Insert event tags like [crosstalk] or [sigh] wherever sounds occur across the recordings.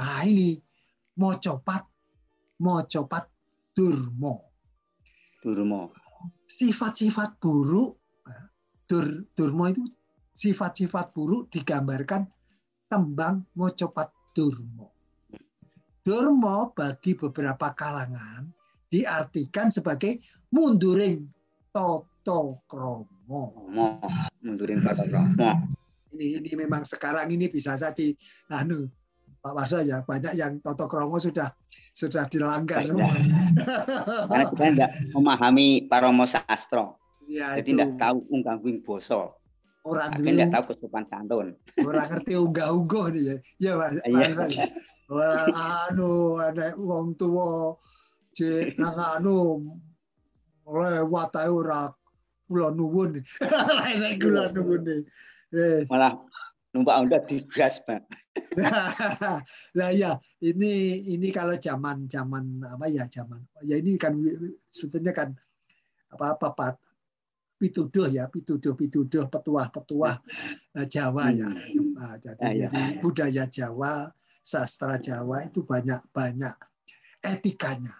Nah ini mocopat, mocopat durmo. Durmo. Sifat-sifat buruk, dur, durmo itu sifat-sifat buruk digambarkan tembang mocopat durmo. Durmo bagi beberapa kalangan diartikan sebagai munduring toto kromo. Munduring toto kromo. Ini, ini memang sekarang ini bisa saja anu Pak Warso ya banyak yang Toto Kromo sudah sudah dilanggar. Karena kita tidak memahami paromo sastro. Ya, Jadi tidak tahu ungkang wing boso. Orang tidak tahu kesopan santun. Orang ngerti unggah-ungguh nih ya. Ya Pak. Iya. Orang anu ada uang tua cek nang anu lewat ae ora kula nuwun. [laughs] Lain kula nuwun. Eh. Malah numpak Honda digas, Pak. [laughs] nah ya, ini ini kalau zaman zaman apa ya zaman ya ini kan sebetulnya kan apa apa Pak pituduh ya pituduh pituduh petuah petuah Jawa ya nah, jadi, ya, ya. jadi budaya Jawa sastra Jawa itu banyak banyak etikanya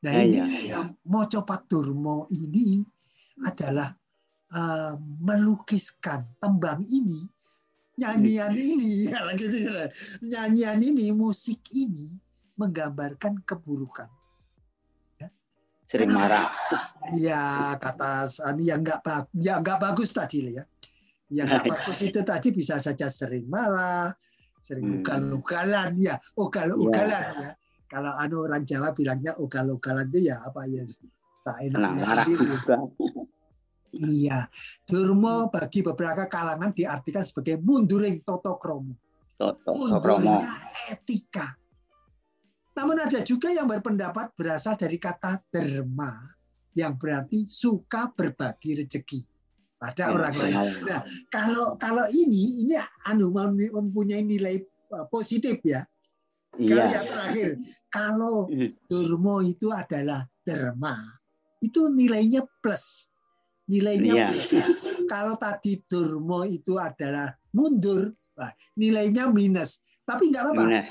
nah ya, ini ya, ya. yang Moco Durmo ini adalah uh, melukiskan tembang ini nyanyian ini [laughs] gitu nyanyian ini musik ini menggambarkan keburukan. Ya. sering marah. Ya kata Sani yang nggak ya nggak bagus tadi ya. Yang nggak [laughs] bagus itu tadi bisa saja sering marah sering hmm. ugal-ugalan ya. Ugal-ugalan ya. ya. Kalau anu orang Jawa bilangnya ugal-ugalan itu ya apa ya tak enak marah juga Iya, Durmo bagi beberapa kalangan diartikan sebagai munduring toto kromo. Toto kromo. etika. Namun ada juga yang berpendapat berasal dari kata derma yang berarti suka berbagi rezeki pada ya, orang lain. Nah, kalau kalau ini ini anu mempunyai nilai uh, positif ya. Iya. Kalau yang terakhir, kalau. [laughs] Durmo itu adalah derma, itu nilainya plus nilainya yeah. Kalau tadi Durmo itu adalah mundur, nah, nilainya minus. Tapi nggak apa-apa.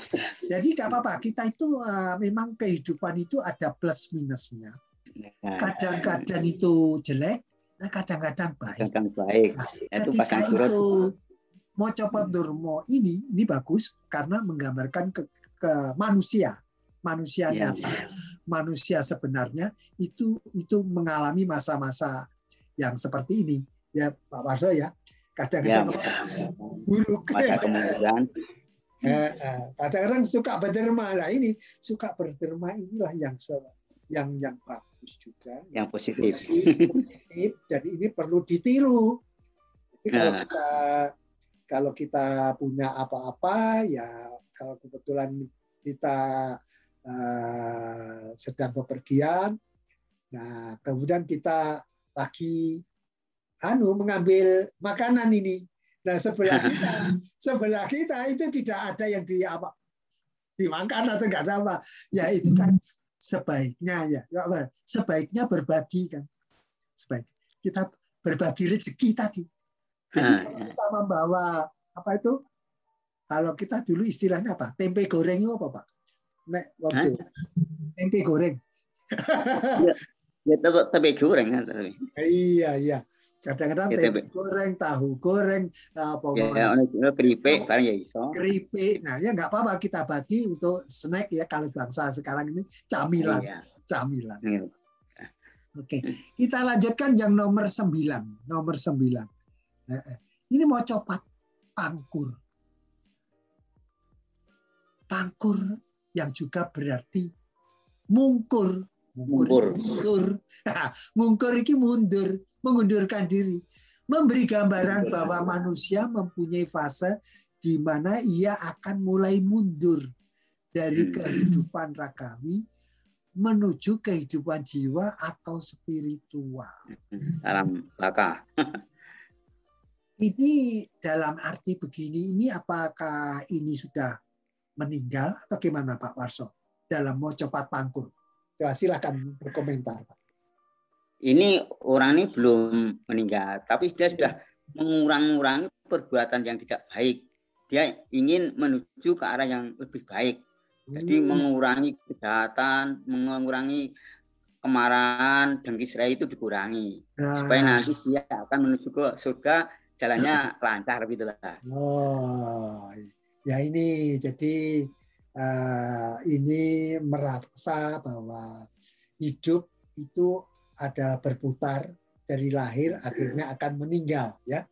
Jadi nggak apa-apa. Kita itu uh, memang kehidupan itu ada plus minusnya. Nah. Kadang-kadang itu jelek, nah kadang-kadang baik. Kadang baik. Nah, itu ketika itu mau coba Durmo ini, ini bagus karena menggambarkan ke, ke manusia manusia yeah. nyata, manusia sebenarnya itu itu mengalami masa-masa yang seperti ini. Ya Pak Warso ya. Kadang-kadang ya, buruk kemudian eh, eh, kadang-kadang suka berderma. Lah ini suka berderma inilah yang yang yang bagus juga. Yang positif. positif jadi ini perlu ditiru. Jadi kalau nah. kita kalau kita punya apa-apa ya kalau kebetulan kita uh, sedang bepergian nah kemudian kita lagi anu mengambil makanan ini. Nah sebelah [laughs] kita, sebelah kita itu tidak ada yang di apa dimakan atau enggak ada apa. Ya itu kan sebaiknya ya, sebaiknya berbagi kan. Sebaik kita berbagi rezeki tadi. Jadi kalau ya. kita membawa apa itu? Kalau kita dulu istilahnya apa? Tempe goreng itu apa pak? Nek waktu tempe goreng. [laughs] Ya, Ya tempe goreng kan. Iya iya. Kadang-kadang ya, tempe goreng, tahu goreng, apa ya, ya, keripik, barang ya iso. Keripik, nah ya nggak apa-apa kita bagi untuk snack ya kalau bangsa sekarang ini camilan, iya. camilan. Iya. Oke, kita lanjutkan yang nomor sembilan, nomor sembilan. Ini mau copat pangkur. Pangkur yang juga berarti mungkur mundur. Mundur. Mungkur iki mundur. Mengundurkan diri. Memberi gambaran bahwa manusia mempunyai fase di mana ia akan mulai mundur dari hmm. kehidupan ragawi menuju kehidupan jiwa atau spiritual. Hmm. dalam baka [laughs] ini dalam arti begini ini apakah ini sudah meninggal atau gimana Pak Warso? Dalam mau cepat pangkur Ya, silakan berkomentar. Ini orang ini belum meninggal, tapi dia sudah mengurang-urangi perbuatan yang tidak baik. dia ingin menuju ke arah yang lebih baik. Jadi hmm. mengurangi kejahatan, mengurangi kemarahan, dengki serai itu dikurangi. Nah. Supaya nanti dia akan menuju ke surga jalannya [clears throat] lancar gitu lah. Oh, ya ini jadi ini merasa bahwa hidup itu adalah berputar dari lahir akhirnya akan meninggal ya.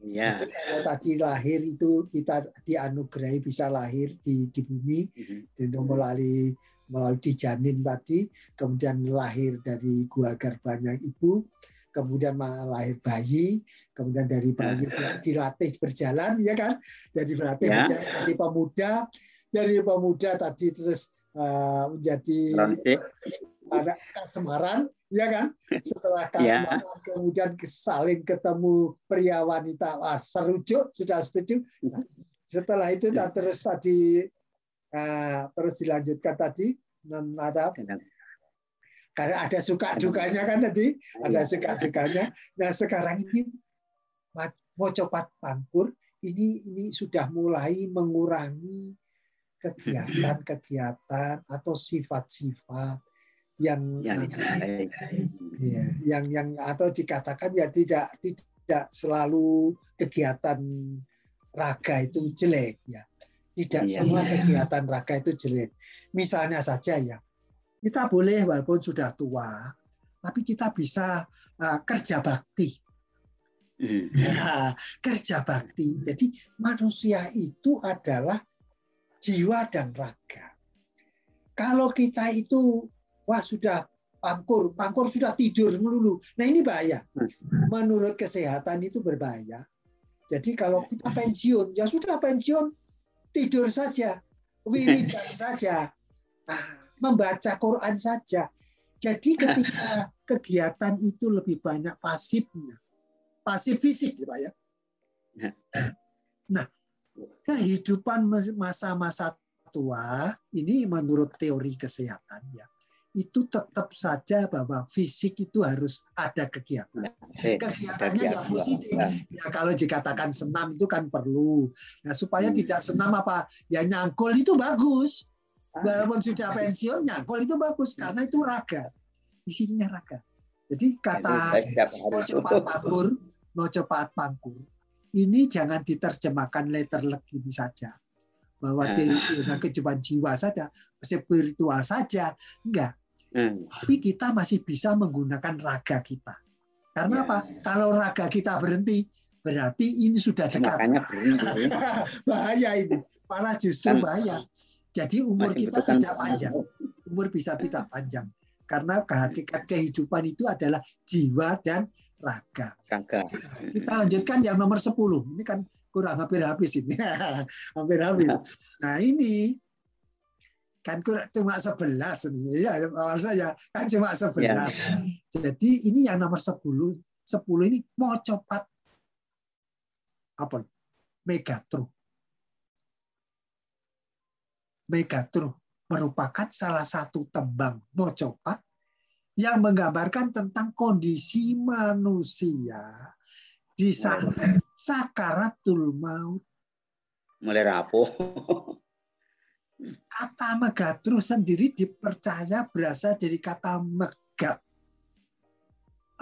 Ya. Jadi kalau tadi lahir itu kita dianugerahi bisa lahir di di bumi mm-hmm. dan melalui melalui dijanin tadi, kemudian lahir dari gua banyak ibu, kemudian lahir bayi, kemudian dari bayi ya. dilatih berjalan, ya kan? Jadi berlatih ya. berjalan jadi pemuda, dari pemuda tadi terus uh, menjadi ada kasemaran, ya kan? Setelah ya. kasmaran ya. kemudian saling ketemu pria wanita, wah serujuk sudah setuju. Nah, setelah itu ya. terus tadi uh, terus dilanjutkan tadi non ada karena ada suka dukanya kan tadi ada suka dukanya. Nah sekarang ini mau copat pangkur ini ini sudah mulai mengurangi kegiatan-kegiatan atau sifat-sifat yang yang, ya, yang yang atau dikatakan ya tidak tidak selalu kegiatan raga itu jelek ya. Tidak ya, semua ya. kegiatan raga itu jelek. Misalnya saja ya, kita boleh walaupun sudah tua, tapi kita bisa uh, kerja bakti. Ya, kerja bakti. Jadi manusia itu adalah jiwa dan raga. Kalau kita itu wah sudah pangkur, pangkur sudah tidur melulu. Nah ini bahaya. Menurut kesehatan itu berbahaya. Jadi kalau kita pensiun, ya sudah pensiun, tidur saja, [laughs] wiridan saja, nah, membaca Quran saja. Jadi [laughs] ketika kegiatan itu lebih banyak pasifnya, pasif fisik, ya Pak ya. Nah, kehidupan masa-masa tua ini menurut teori kesehatan ya itu tetap saja bahwa fisik itu harus ada kegiatan. Ya, Kegiatannya yang positif. Ya kalau dikatakan senam itu kan perlu. Nah supaya hmm. tidak senam apa ya nyangkul itu bagus. Walaupun sudah pensiun nyangkul itu bagus karena itu raga. Isinya raga. Jadi kata mau cepat pangkur, mau cepat pangkur. Ini jangan diterjemahkan letter leg ini saja bahwa nah. kehidupan jiwa saja, spiritual saja, enggak. Hmm. Tapi kita masih bisa menggunakan raga kita. Karena ya. apa? Kalau raga kita berhenti, berarti ini sudah dekat. berhenti. [laughs] bahaya ini. Malah justru bahaya. Jadi umur kita tidak panjang. Umur bisa tidak panjang. Karena kehakikat kehidupan itu adalah jiwa dan raga. raga. Kita lanjutkan yang nomor 10. Ini kan kurang hampir habis ini. [laughs] hampir habis. Nah ini kan cuma 11 ya maksud saya kan cuma 11 ya. jadi ini yang nomor 10 10 ini mau cepat apa Megatru Megatru merupakan salah satu tembang mau cepat yang menggambarkan tentang kondisi manusia di saat sakaratul maut mulai rapuh Kata megatru sendiri dipercaya berasal dari kata megat.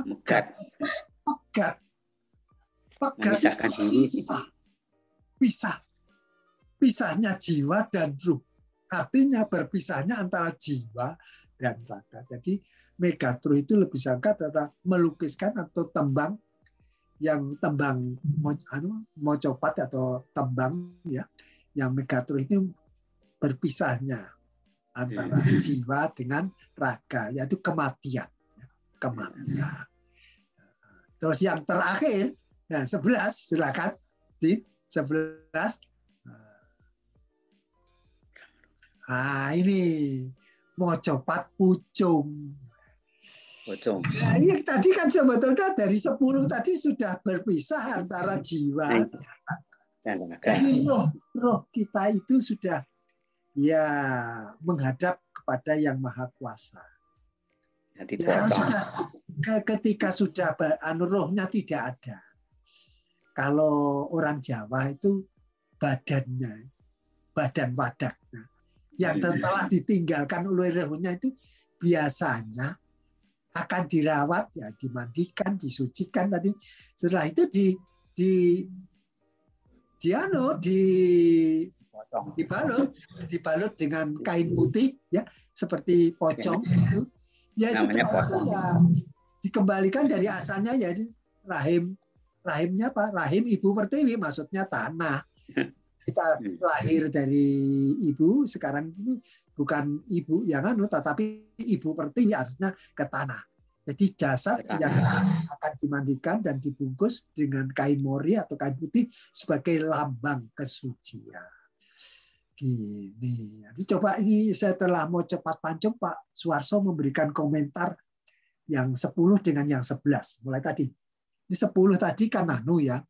Megat. Megat. Megat itu pisah. Pisah. Pisahnya jiwa dan ruh. Artinya berpisahnya antara jiwa dan raga. Jadi megatru itu lebih sangka adalah melukiskan atau tembang yang tembang anu, mocopat atau tembang ya yang megatru itu berpisahnya antara hmm. [laughs] jiwa dengan raga, yaitu kematian. Kematian. Terus yang terakhir, nah 11, silakan di 11. Nah, ini mau copat pucung. Pucung. Nah, iya, tadi kan sebetulnya dari 10 tadi sudah berpisah antara jiwa dan raga. Jadi roh, roh kita itu sudah ya menghadap kepada yang maha kuasa. Ya, sudah, ketika sudah anu rohnya tidak ada. Kalau orang Jawa itu badannya, badan wadaknya. Yang telah ditinggalkan oleh rohnya itu biasanya akan dirawat, ya dimandikan, disucikan tadi. Setelah itu di di di anu di dibalut dibalut dengan kain putih ya seperti pocong itu. Ya setelah itu ya dikembalikan dari asalnya ya rahim rahimnya apa? Rahim ibu pertiwi maksudnya tanah kita lahir dari ibu sekarang ini bukan ibu yang anu tetapi ibu pertiwi harusnya ke tanah jadi jasad yang akan dimandikan dan dibungkus dengan kain mori atau kain putih sebagai lambang kesucian. Gini. Jadi coba ini setelah mau cepat pancung Pak Suarso memberikan komentar yang 10 dengan yang 11. Mulai tadi. Ini 10 tadi kan anu ya.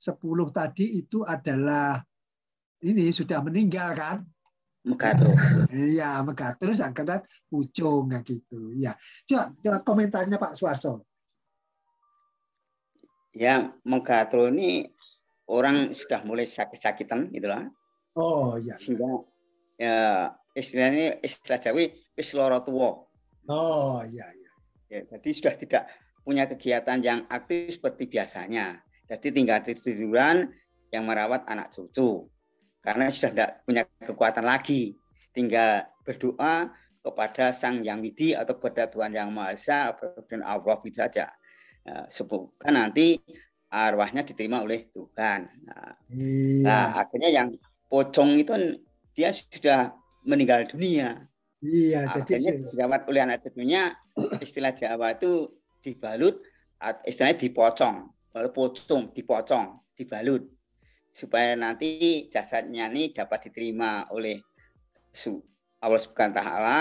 10 tadi itu adalah ini sudah meninggal kan? Megatro. Iya, Megatro yang kena pucung gitu. Ya. Coba, coba komentarnya Pak Suarso. Ya, Megatro ini orang sudah mulai sakit-sakitan itulah. Oh, iya. Sehingga ya istilahnya istilah Jawi wis lara tua. Oh, iya, iya. Ya, jadi sudah tidak punya kegiatan yang aktif seperti biasanya. Jadi tinggal tiduran yang merawat anak cucu karena sudah tidak punya kekuatan lagi. Tinggal berdoa kepada Sang Yang Widi atau kepada Tuhan Yang Maha Esa dan Allah itu saja. Nah, semoga nanti arwahnya diterima oleh Tuhan. Nah, iya. nah, akhirnya yang pocong itu dia sudah meninggal dunia. Iya, nah, jadi dirawat oleh anak cucunya istilah Jawa itu dibalut, istilahnya dipocong, pocong, dipocong, dibalut supaya nanti jasadnya ini dapat diterima oleh Allah Subhanahu taala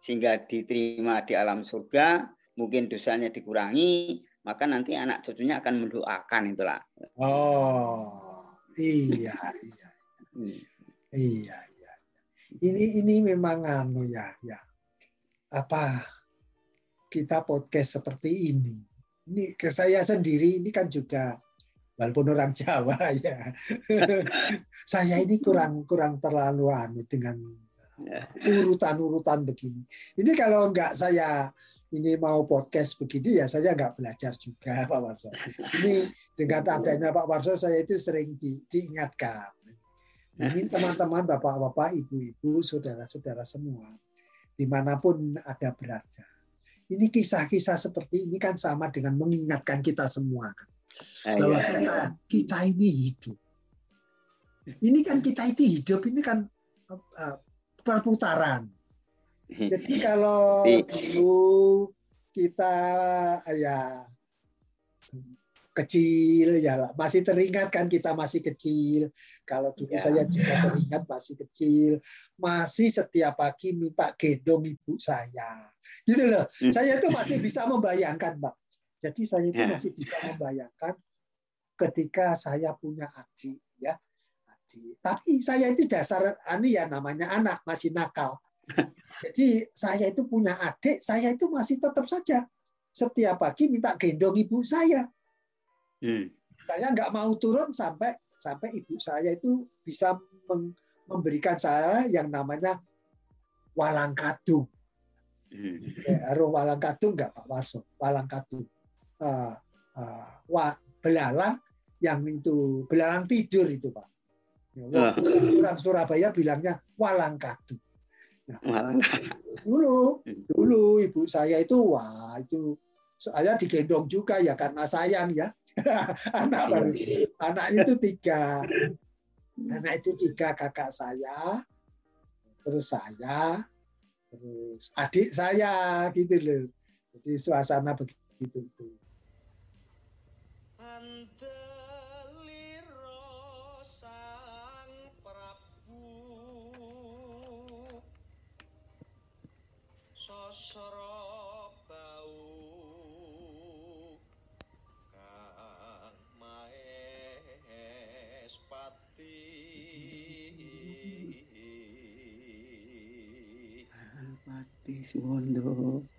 sehingga diterima di alam surga, mungkin dosanya dikurangi, maka nanti anak cucunya akan mendoakan itulah. Oh, iya, iya. Hmm. Iya, iya. Ini ini memang anu ya, ya. Apa kita podcast seperti ini. Ini ke saya sendiri ini kan juga walaupun orang Jawa [laughs] ya. saya ini kurang kurang terlalu anu dengan urutan-urutan begini. Ini kalau enggak saya ini mau podcast begini ya saya nggak belajar juga [laughs] Pak Warso. Ini dengan adanya Pak Warso saya itu sering di, diingatkan. Ini teman-teman bapak-bapak, ibu-ibu, saudara-saudara semua di mana pun ada berada. Ini kisah-kisah seperti ini kan sama dengan mengingatkan kita semua kan bahwa iya. kita kita ini hidup. Ini kan kita itu hidup ini kan uh, perputaran. Jadi [laughs] kalau dulu kita ya kecil ya masih teringat kan kita masih kecil kalau dulu ya. saya juga teringat masih kecil masih setiap pagi minta gendong ibu saya gitu loh hmm. saya itu masih [laughs] bisa membayangkan pak jadi saya itu ya. masih bisa membayangkan ketika saya punya adik ya. Adik. Tapi saya itu dasar anu ya namanya anak masih nakal. [laughs] Jadi saya itu punya adik, saya itu masih tetap saja setiap pagi minta gendong ibu saya. Hmm. Saya nggak mau turun sampai sampai ibu saya itu bisa memberikan saya yang namanya walang kadung. Hmm. Roh walang kadung nggak Pak Warso? Walang kadung uh, uh, belalang yang itu belalang tidur itu pak. Ya, orang Surabaya bilangnya walang kadu. Nah, dulu dulu ibu saya itu wah itu saya digendong juga ya karena sayang ya. [laughs] Anak baru. Anak itu tiga anak itu tiga kakak saya terus saya terus adik saya gitu loh. Jadi suasana begitu gitu itu sang prabu. Sosro bau kang maes pati pati suwondo.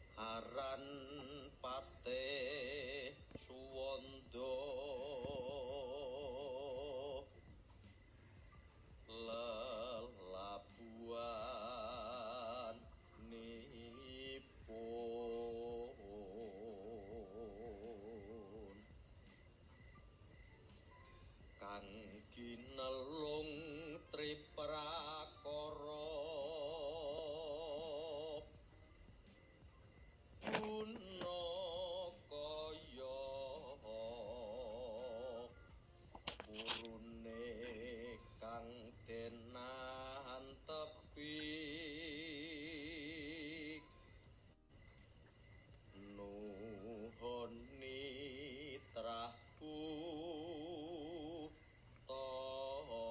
Trapu tomo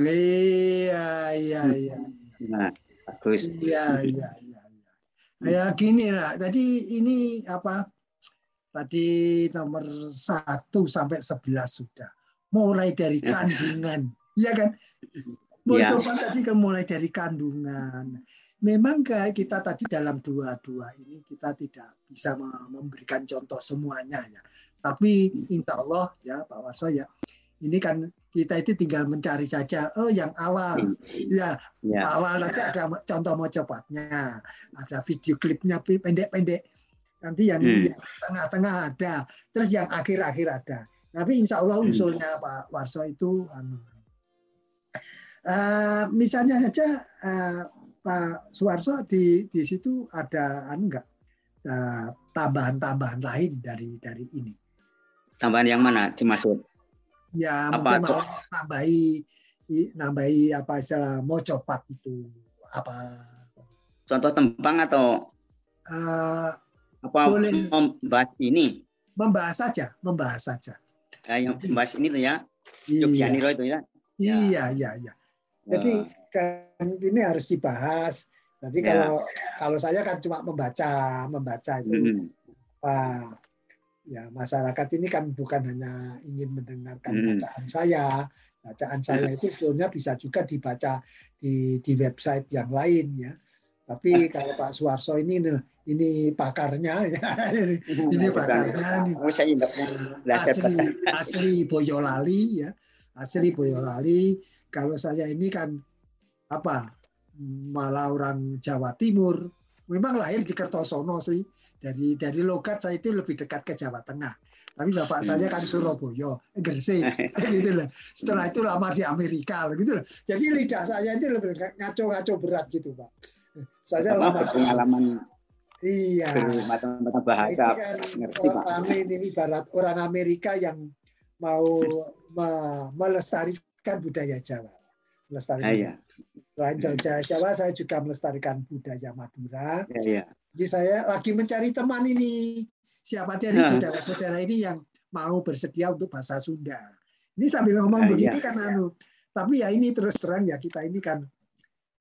Iya, iya, iya. Nah, bagus. Iya, iya, iya. iya. Ya gini lah. Jadi ini apa? Tadi nomor satu sampai sebelas sudah. Mulai dari kandungan, iya kan? Mau coba tadi kan mulai dari kandungan. Memang kayak kita tadi dalam dua-dua ini kita tidak bisa me- memberikan contoh semuanya ya. Tapi insya Allah ya Pak Warso ya, ini kan kita itu tinggal mencari saja. Oh yang awal, ya Ya. awal nanti ada contoh mau cepatnya, ada video klipnya pendek-pendek. Nanti yang, Hmm. tengah-tengah ada, terus yang akhir-akhir ada. Tapi insya Allah Hmm. usulnya Pak Warso itu, anu, eh, misalnya saja eh, Pak Suwarso di di situ ada anu enggak eh, tambahan-tambahan lain dari dari ini. Tambahan yang mana dimaksud? Ya Apa mungkin mau nambahi nambahi apa istilah mau copat itu apa Contoh tembang atau eh, apa Boleh. membahas ini? membahas saja, membahas saja. Eh, yang membahas ini tuh ya, Iya, Yogianiro itu ya. iya, iya, iya. Jadi kan ini harus dibahas. Jadi Ya. kalau kalau saya kan cuma membaca, membaca itu mm, apa ya masyarakat ini kan bukan hanya ingin mendengarkan Hmm. bacaan saya. Bacaan saya itu sebetulnya bisa juga dibaca di di website yang lain ya. Tapi kalau Pak Suwarso ini ini pakarnya ya. Ini pakarnya ini. Asli asli Boyolali ya asli Boyolali kalau saya ini kan apa malah orang Jawa Timur memang lahir di Kertosono sih. Dari dari logat saya itu lebih dekat ke Jawa Tengah. Tapi bapak saya kan Surabaya eh, Gresik [laughs] gitu loh. Setelah itu lama di Amerika gitu loh. Jadi lidah saya itu lebih ngaco-ngaco berat gitu pak. Saya lama berpengalaman? Iya. Bermacam-macam bahasa. kan Ngerti, Pak. kami ini ibarat orang Amerika yang mau me- melestarikan budaya Jawa. Melestarikan. Ah, iya. Selain budaya Jawa, saya juga melestarikan budaya Madura. Ya, ya. Jadi saya lagi mencari teman ini. Siapa dari Nah. saudara-saudara ini yang mau bersedia untuk bahasa Sunda. Ini sambil ngomong Ah, begini iya. kan anu. Tapi ya ini terus terang ya kita ini kan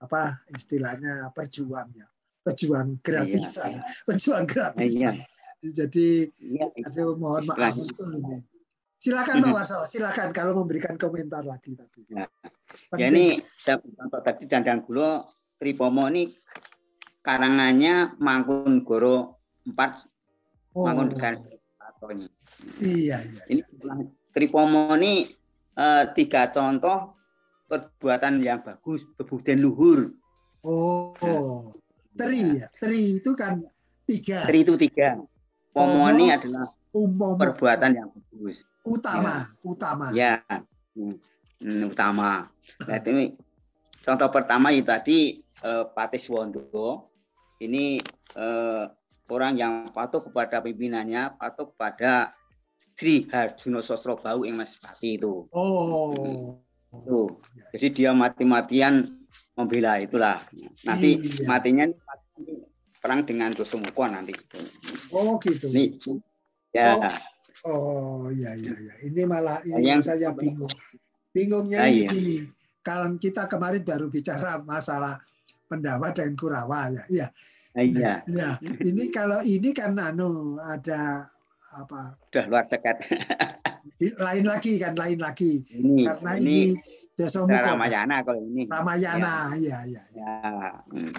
apa istilahnya perjuang ya. Pejuang gratisan. Pejuang gratisan. Iya. Jadi Iya, Aduh, mohon maaf itu ini. Silakan Pak Warso, silakan kalau memberikan komentar lagi tadi. Ya. Penting. Ya ini saya contoh tadi Dandang Gulo Tripomo ini karangannya Mangkunegoro 4 oh, Mangkunegara Katonya. iya iya. Ini Tripomo ini eh, tiga contoh perbuatan yang bagus, berbudaya luhur. Oh, oh. teri ya. Teri itu kan tiga Tri itu tiga. Pomo Pomo. ini adalah umum perbuatan yang bagus. Utama, utama. Ya, hmm, hmm, utama. Nah, ini contoh pertama itu tadi eh, Patih Wondo. Ini eh, orang yang patuh kepada pimpinannya, patuh kepada Sri Harjuno Sosrobau yang Mas Pati itu. Oh. Tuh. Jadi dia mati-matian membela itulah. Nanti Iya. matinya perang dengan Dosomoko nanti. Oh gitu. Ini ya. Oh. Oh iya iya iya. Ini malah ini Yang- saya bingung. Bingungnya Ah, ini iya. gini. Kalau kita kemarin baru bicara masalah Pendawa dan Kurawa ya. Iya. Nah, iya, Ya, ini kalau ini kan anu ada apa udah luar dekat. di- lain lagi kan lain lagi Ini karena ini ini Desa Ramayana kalau ini. Ramayana ya ya. Ya. hmm.